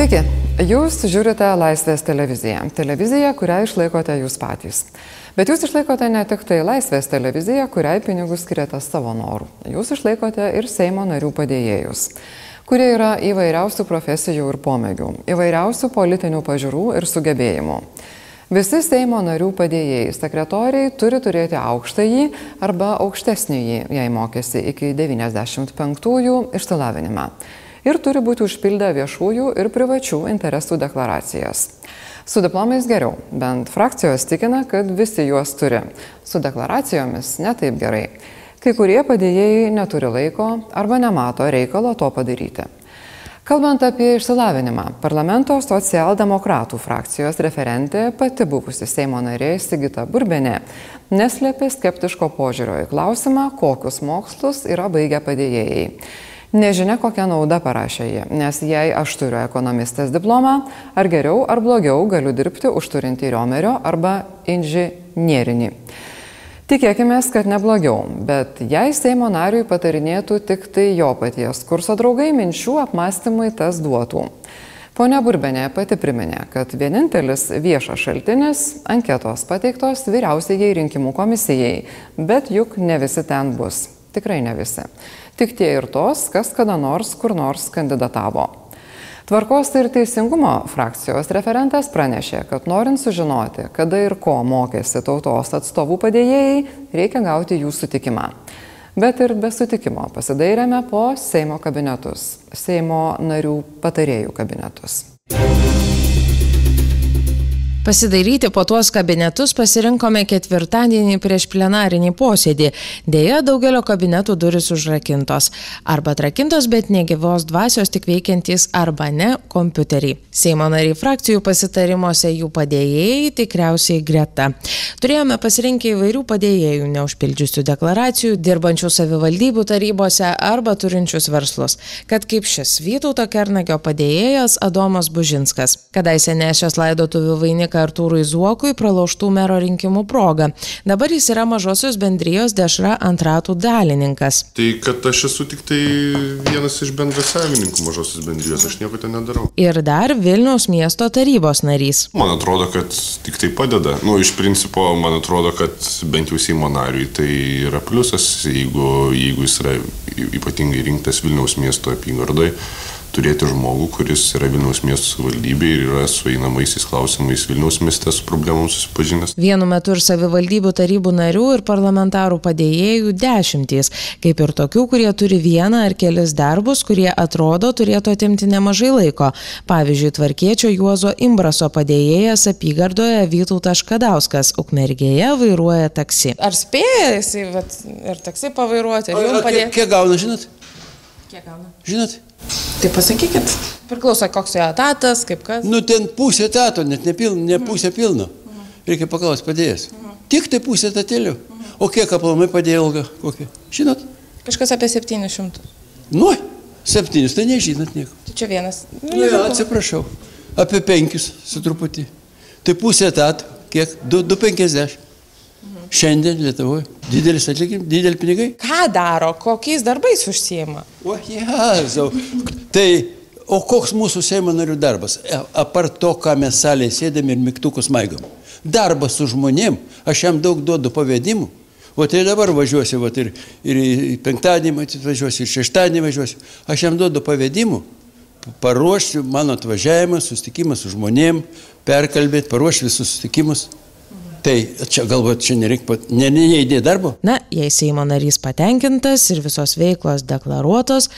Sveiki, jūs žiūrite Laisvės televiziją. Televiziją, kurią išlaikote jūs patys. Bet jūs išlaikote ne tik tai Laisvės televiziją, kuriai pinigus skiriate savo norų. Jūs išlaikote ir Seimo narių padėjėjus, kurie yra įvairiausių profesijų ir pomėgių, įvairiausių politinių pažiūrų ir sugebėjimų. Visi Seimo narių padėjėjai, sekretoriai turi turėti aukštąjį arba aukštesnįjį, jei mokėsi iki 95-ųjų išsilavinimą ir turi būti užpildę viešųjų ir privačių interesų deklaracijas. Su diplomais geriau, bent frakcijos tikina, kad visi juos turi. Su deklaracijomis netaip gerai. Kai kurie padėjėjai neturi laiko arba nemato reikalo to padaryti. Kalbant apie išsilavinimą, parlamento socialdemokratų frakcijos referentė, pati buvusi Seimo narė Sigita Burbenė, neslėpė skeptiško požiūrio į klausimą, kokius mokslus yra baigę padėjėjai. Nežinia, kokią naudą parašė jie, nes jei aš turiu ekonomistės diplomą, ar geriau ar blogiau galiu dirbti už turintį Riomerio arba inžinierinį. Tikėkime, kad neblogiau, bet jei Seimo nariui patarinėtų tik tai jo paties kurso draugai, minčių apmąstymui tas duotų. Pone Burbenė pati priminė, kad vienintelis viešas šaltinis - anketos pateiktos vyriausiai rinkimų komisijai, bet juk ne visi ten bus. Tikrai ne visi tik tie ir tos, kas kada nors kur nors kandidatavo. Tvarkos ir teisingumo frakcijos referentas pranešė, kad norint sužinoti, kada ir ko mokėsi tautos atstovų padėjėjai, reikia gauti jų sutikimą. Bet ir be sutikimo pasidairėme po Seimo kabinetus, Seimo narių patarėjų kabinetus. Pasidaryti po tuos kabinetus pasirinkome ketvirtadienį prieš plenarinį posėdį. Deja, daugelio kabinetų duris užrakintos. Arba atrakintos, bet negyvos dvasios tik veikiantys arba ne kompiuteriai. Seimo nariai frakcijų pasitarimuose jų padėjėjai tikriausiai greta. Turėjome pasirinkę įvairių padėjėjų, neužpildžiusių deklaracijų, dirbančių savivaldybių tarybose arba turinčius verslus. Kad kaip šis Vytauto Kernagio padėjėjas Adomas Bužinskas. Kadaise nešęs laidotuvių vainiką dėka Artūrui Zuokui praloštų mero rinkimų proga. Dabar jis yra mažosios bendrijos dešra ant ratų dalininkas. Tai kad aš esu tik tai vienas iš bendrasavininkų mažosios bendrijos, aš nieko ten nedarau. Ir dar Vilniaus miesto tarybos narys. Man atrodo, kad tik tai padeda. Nu, iš principo, man atrodo, kad bent jau Seimo nariui tai yra pliusas, jeigu, jeigu jis yra ypatingai rinktas Vilniaus miesto apygardai turėti žmogų, kuris yra Vilniaus miesto savivaldybė ir yra su einamaisiais klausimais Vilniaus mieste su problemomis susipažinęs. Vienu metu ir savivaldybių tarybų narių ir parlamentarų padėjėjų dešimtys, kaip ir tokių, kurie turi vieną ar kelis darbus, kurie atrodo turėtų atimti nemažai laiko. Pavyzdžiui, tvarkiečio Juozo Imbraso padėjėjas apygardoje Vytautas Škadauskas Ukmergėje vairuoja taksi. Ar spėja jisai ir taksi pavairuoti? Ar jums padėjo? Kiek gauna, žinot? Kiek gauna? Žinot? Tai pasakykit. Priklauso, koks jo etatas, kaip kas. Nu, ten pusė etato, net ne, piln, ne pusė pilno. Reikia paklausti padėjęs. Tik tai pusė etatėlių. O kiek aplamai padėjo ilgą? Kokį? Žinot? Kažkas apie 700. Nu, septynis, tai nežinot nieko. Tai čia vienas. Nu, jo, atsiprašau. Apie penkis su truputį. Tai pusė etato. Kiek? 2,50. Šiandien Lietuvoje didelis atlyginimas, dideli pinigai. Ką daro, kokiais darbais užsieima? O, jezau. Tai, o koks mūsų Seimo narių darbas? E, apart to, ką mes salėje sėdėm ir mygtukus maigom. Darbas su žmonėm, aš jam daug duodu pavedimų. O tai dabar važiuosiu, vat, ir, ir penktadienį matyt važiuosiu, ir šeštadienį važiuosiu. Aš jam duodu pavedimų, paruošti mano atvažiavimą, susitikimą su žmonėm, perkalbėti, paruošti visus susitikimus. Tai čia galbūt čia nereikia, ne, ne, neįdėti darbo. Na, jei Seimo narys patenkintas ir visos veiklos deklaruotos,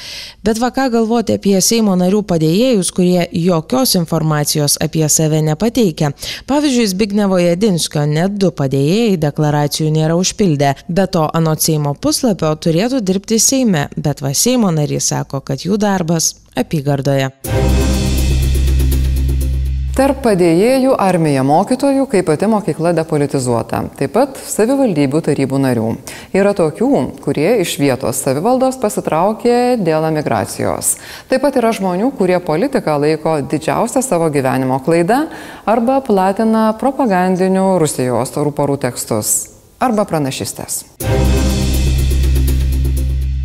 bet va ką galvoti apie Seimo narių padėjėjus, kurie jokios informacijos apie save nepateikia. Pavyzdžiui, Zbignevo Jedinskio net du padėjėjai deklaracijų nėra užpildę. Be to, anot Seimo puslapio turėtų dirbti Seime, bet va Seimo narys sako, kad jų darbas apygardoje. Tarp padėjėjų armija mokytojų, kai pati mokykla depolitizuota. Taip pat savivaldybių tarybų narių. Yra tokių, kurie iš vietos savivaldos pasitraukė dėl emigracijos. Taip pat yra žmonių, kurie politiką laiko didžiausia savo gyvenimo klaida arba platina propagandinių Rusijos rūporų tekstus arba pranašystės.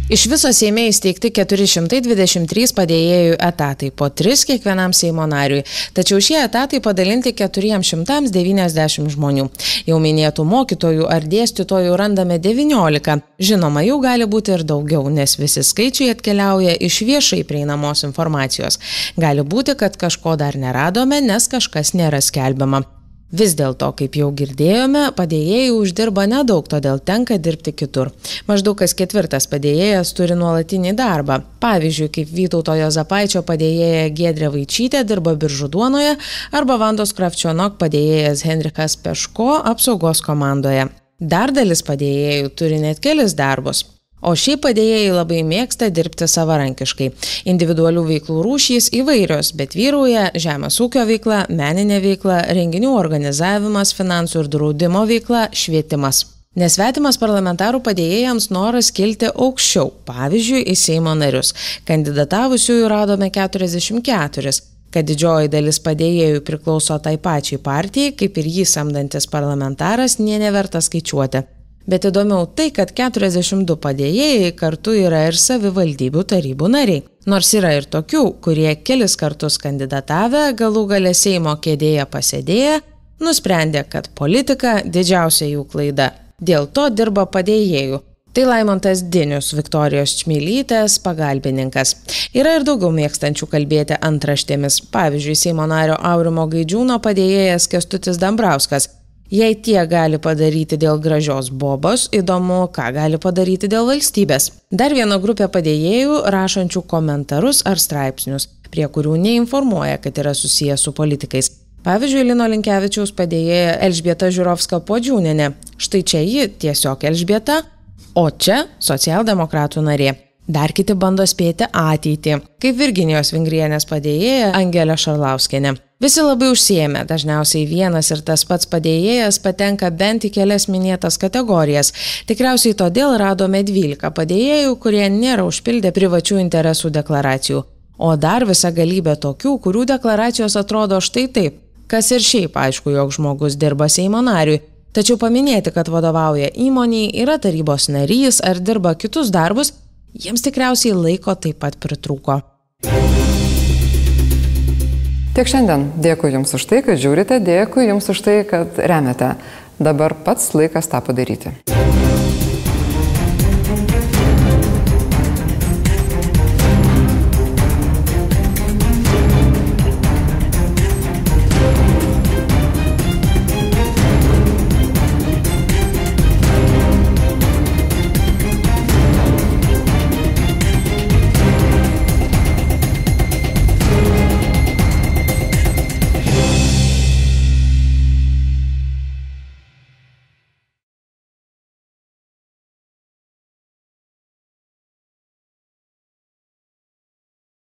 Iš viso Seime įsteigti 423 padėjėjų etatai, po 3 kiekvienam Seimo nariui. Tačiau šie etatai padalinti 490 žmonių. Jau minėtų mokytojų ar dėstytojų randame 19. Žinoma, jų gali būti ir daugiau, nes visi skaičiai atkeliauja iš viešai prieinamos informacijos. Gali būti, kad kažko dar neradome, nes kažkas nėra skelbiama. Vis dėlto, kaip jau girdėjome, padėjėjai uždirba nedaug, todėl tenka dirbti kitur. Maždaug kas ketvirtas padėjėjas turi nuolatinį darbą. Pavyzdžiui, kaip Vytauto Jozapaičio padėjėja Gedrė Vaičytė dirba biržų duonoje arba Vandos Kravčionok padėjėjas Henrikas Peško apsaugos komandoje. Dar dalis padėjėjų turi net kelis darbus. O šiaip padėjėjai labai mėgsta dirbti savarankiškai. Individualių veiklų rūšys įvairios, bet vyrauja žemės ūkio veikla, meninė veikla, renginių organizavimas, finansų ir draudimo veikla, švietimas. Nesvetimas parlamentarų padėjėjams noras kilti aukščiau, pavyzdžiui, į Seimo narius. Kandidatavusiųjų radome 44 kad didžioji dalis padėjėjų priklauso tai pačiai partijai, kaip ir jį samdantis parlamentaras, nė neverta skaičiuoti. Bet įdomiau tai, kad 42 padėjėjai kartu yra ir savivaldybių tarybų nariai. Nors yra ir tokių, kurie kelis kartus kandidatavę, galų gale Seimo kėdėje pasėdėję, nusprendė, kad politika didžiausia jų klaida. Dėl to dirba padėjėjų. Tai Laimontas Dinius, Viktorijos Čmilytės pagalbininkas. Yra ir daugiau mėgstančių kalbėti antraštėmis. Pavyzdžiui, Seimo nario Aurimo Gaidžiūno padėjėjas Kestutis Dambrauskas Jei tie gali padaryti dėl gražios bobos, įdomu, ką gali padaryti dėl valstybės. Dar viena grupė padėjėjų rašančių komentarus ar straipsnius, prie kurių neinformuoja, kad yra susijęs su politikais. Pavyzdžiui, Lino Linkevičiaus padėjėja Elžbieta Žiūrovska Podžiūninė. Štai čia ji tiesiog Elžbieta, o čia socialdemokratų narė. Dar kiti bando spėti ateitį, kaip Virginijos Vingrienės padėjėja Angelė Šarlauskenė. Visi labai užsiemė, dažniausiai vienas ir tas pats padėjėjas patenka bent į kelias minėtas kategorijas. Tikriausiai todėl radome 12 padėjėjų, kurie nėra užpildę privačių interesų deklaracijų. O dar visa galybė tokių, kurių deklaracijos atrodo štai taip. Kas ir šiaip aišku, jog žmogus dirba Seimo nariui, Tačiau paminėti, kad vadovauja įmoniai, yra tarybos narys ar dirba kitus darbus, jiems tikriausiai laiko taip pat pritrūko. Tiek šiandien. Dėkui Jums už tai, kad žiūrite, dėkui Jums už tai, kad remiate. Dabar pats laikas tą padaryti.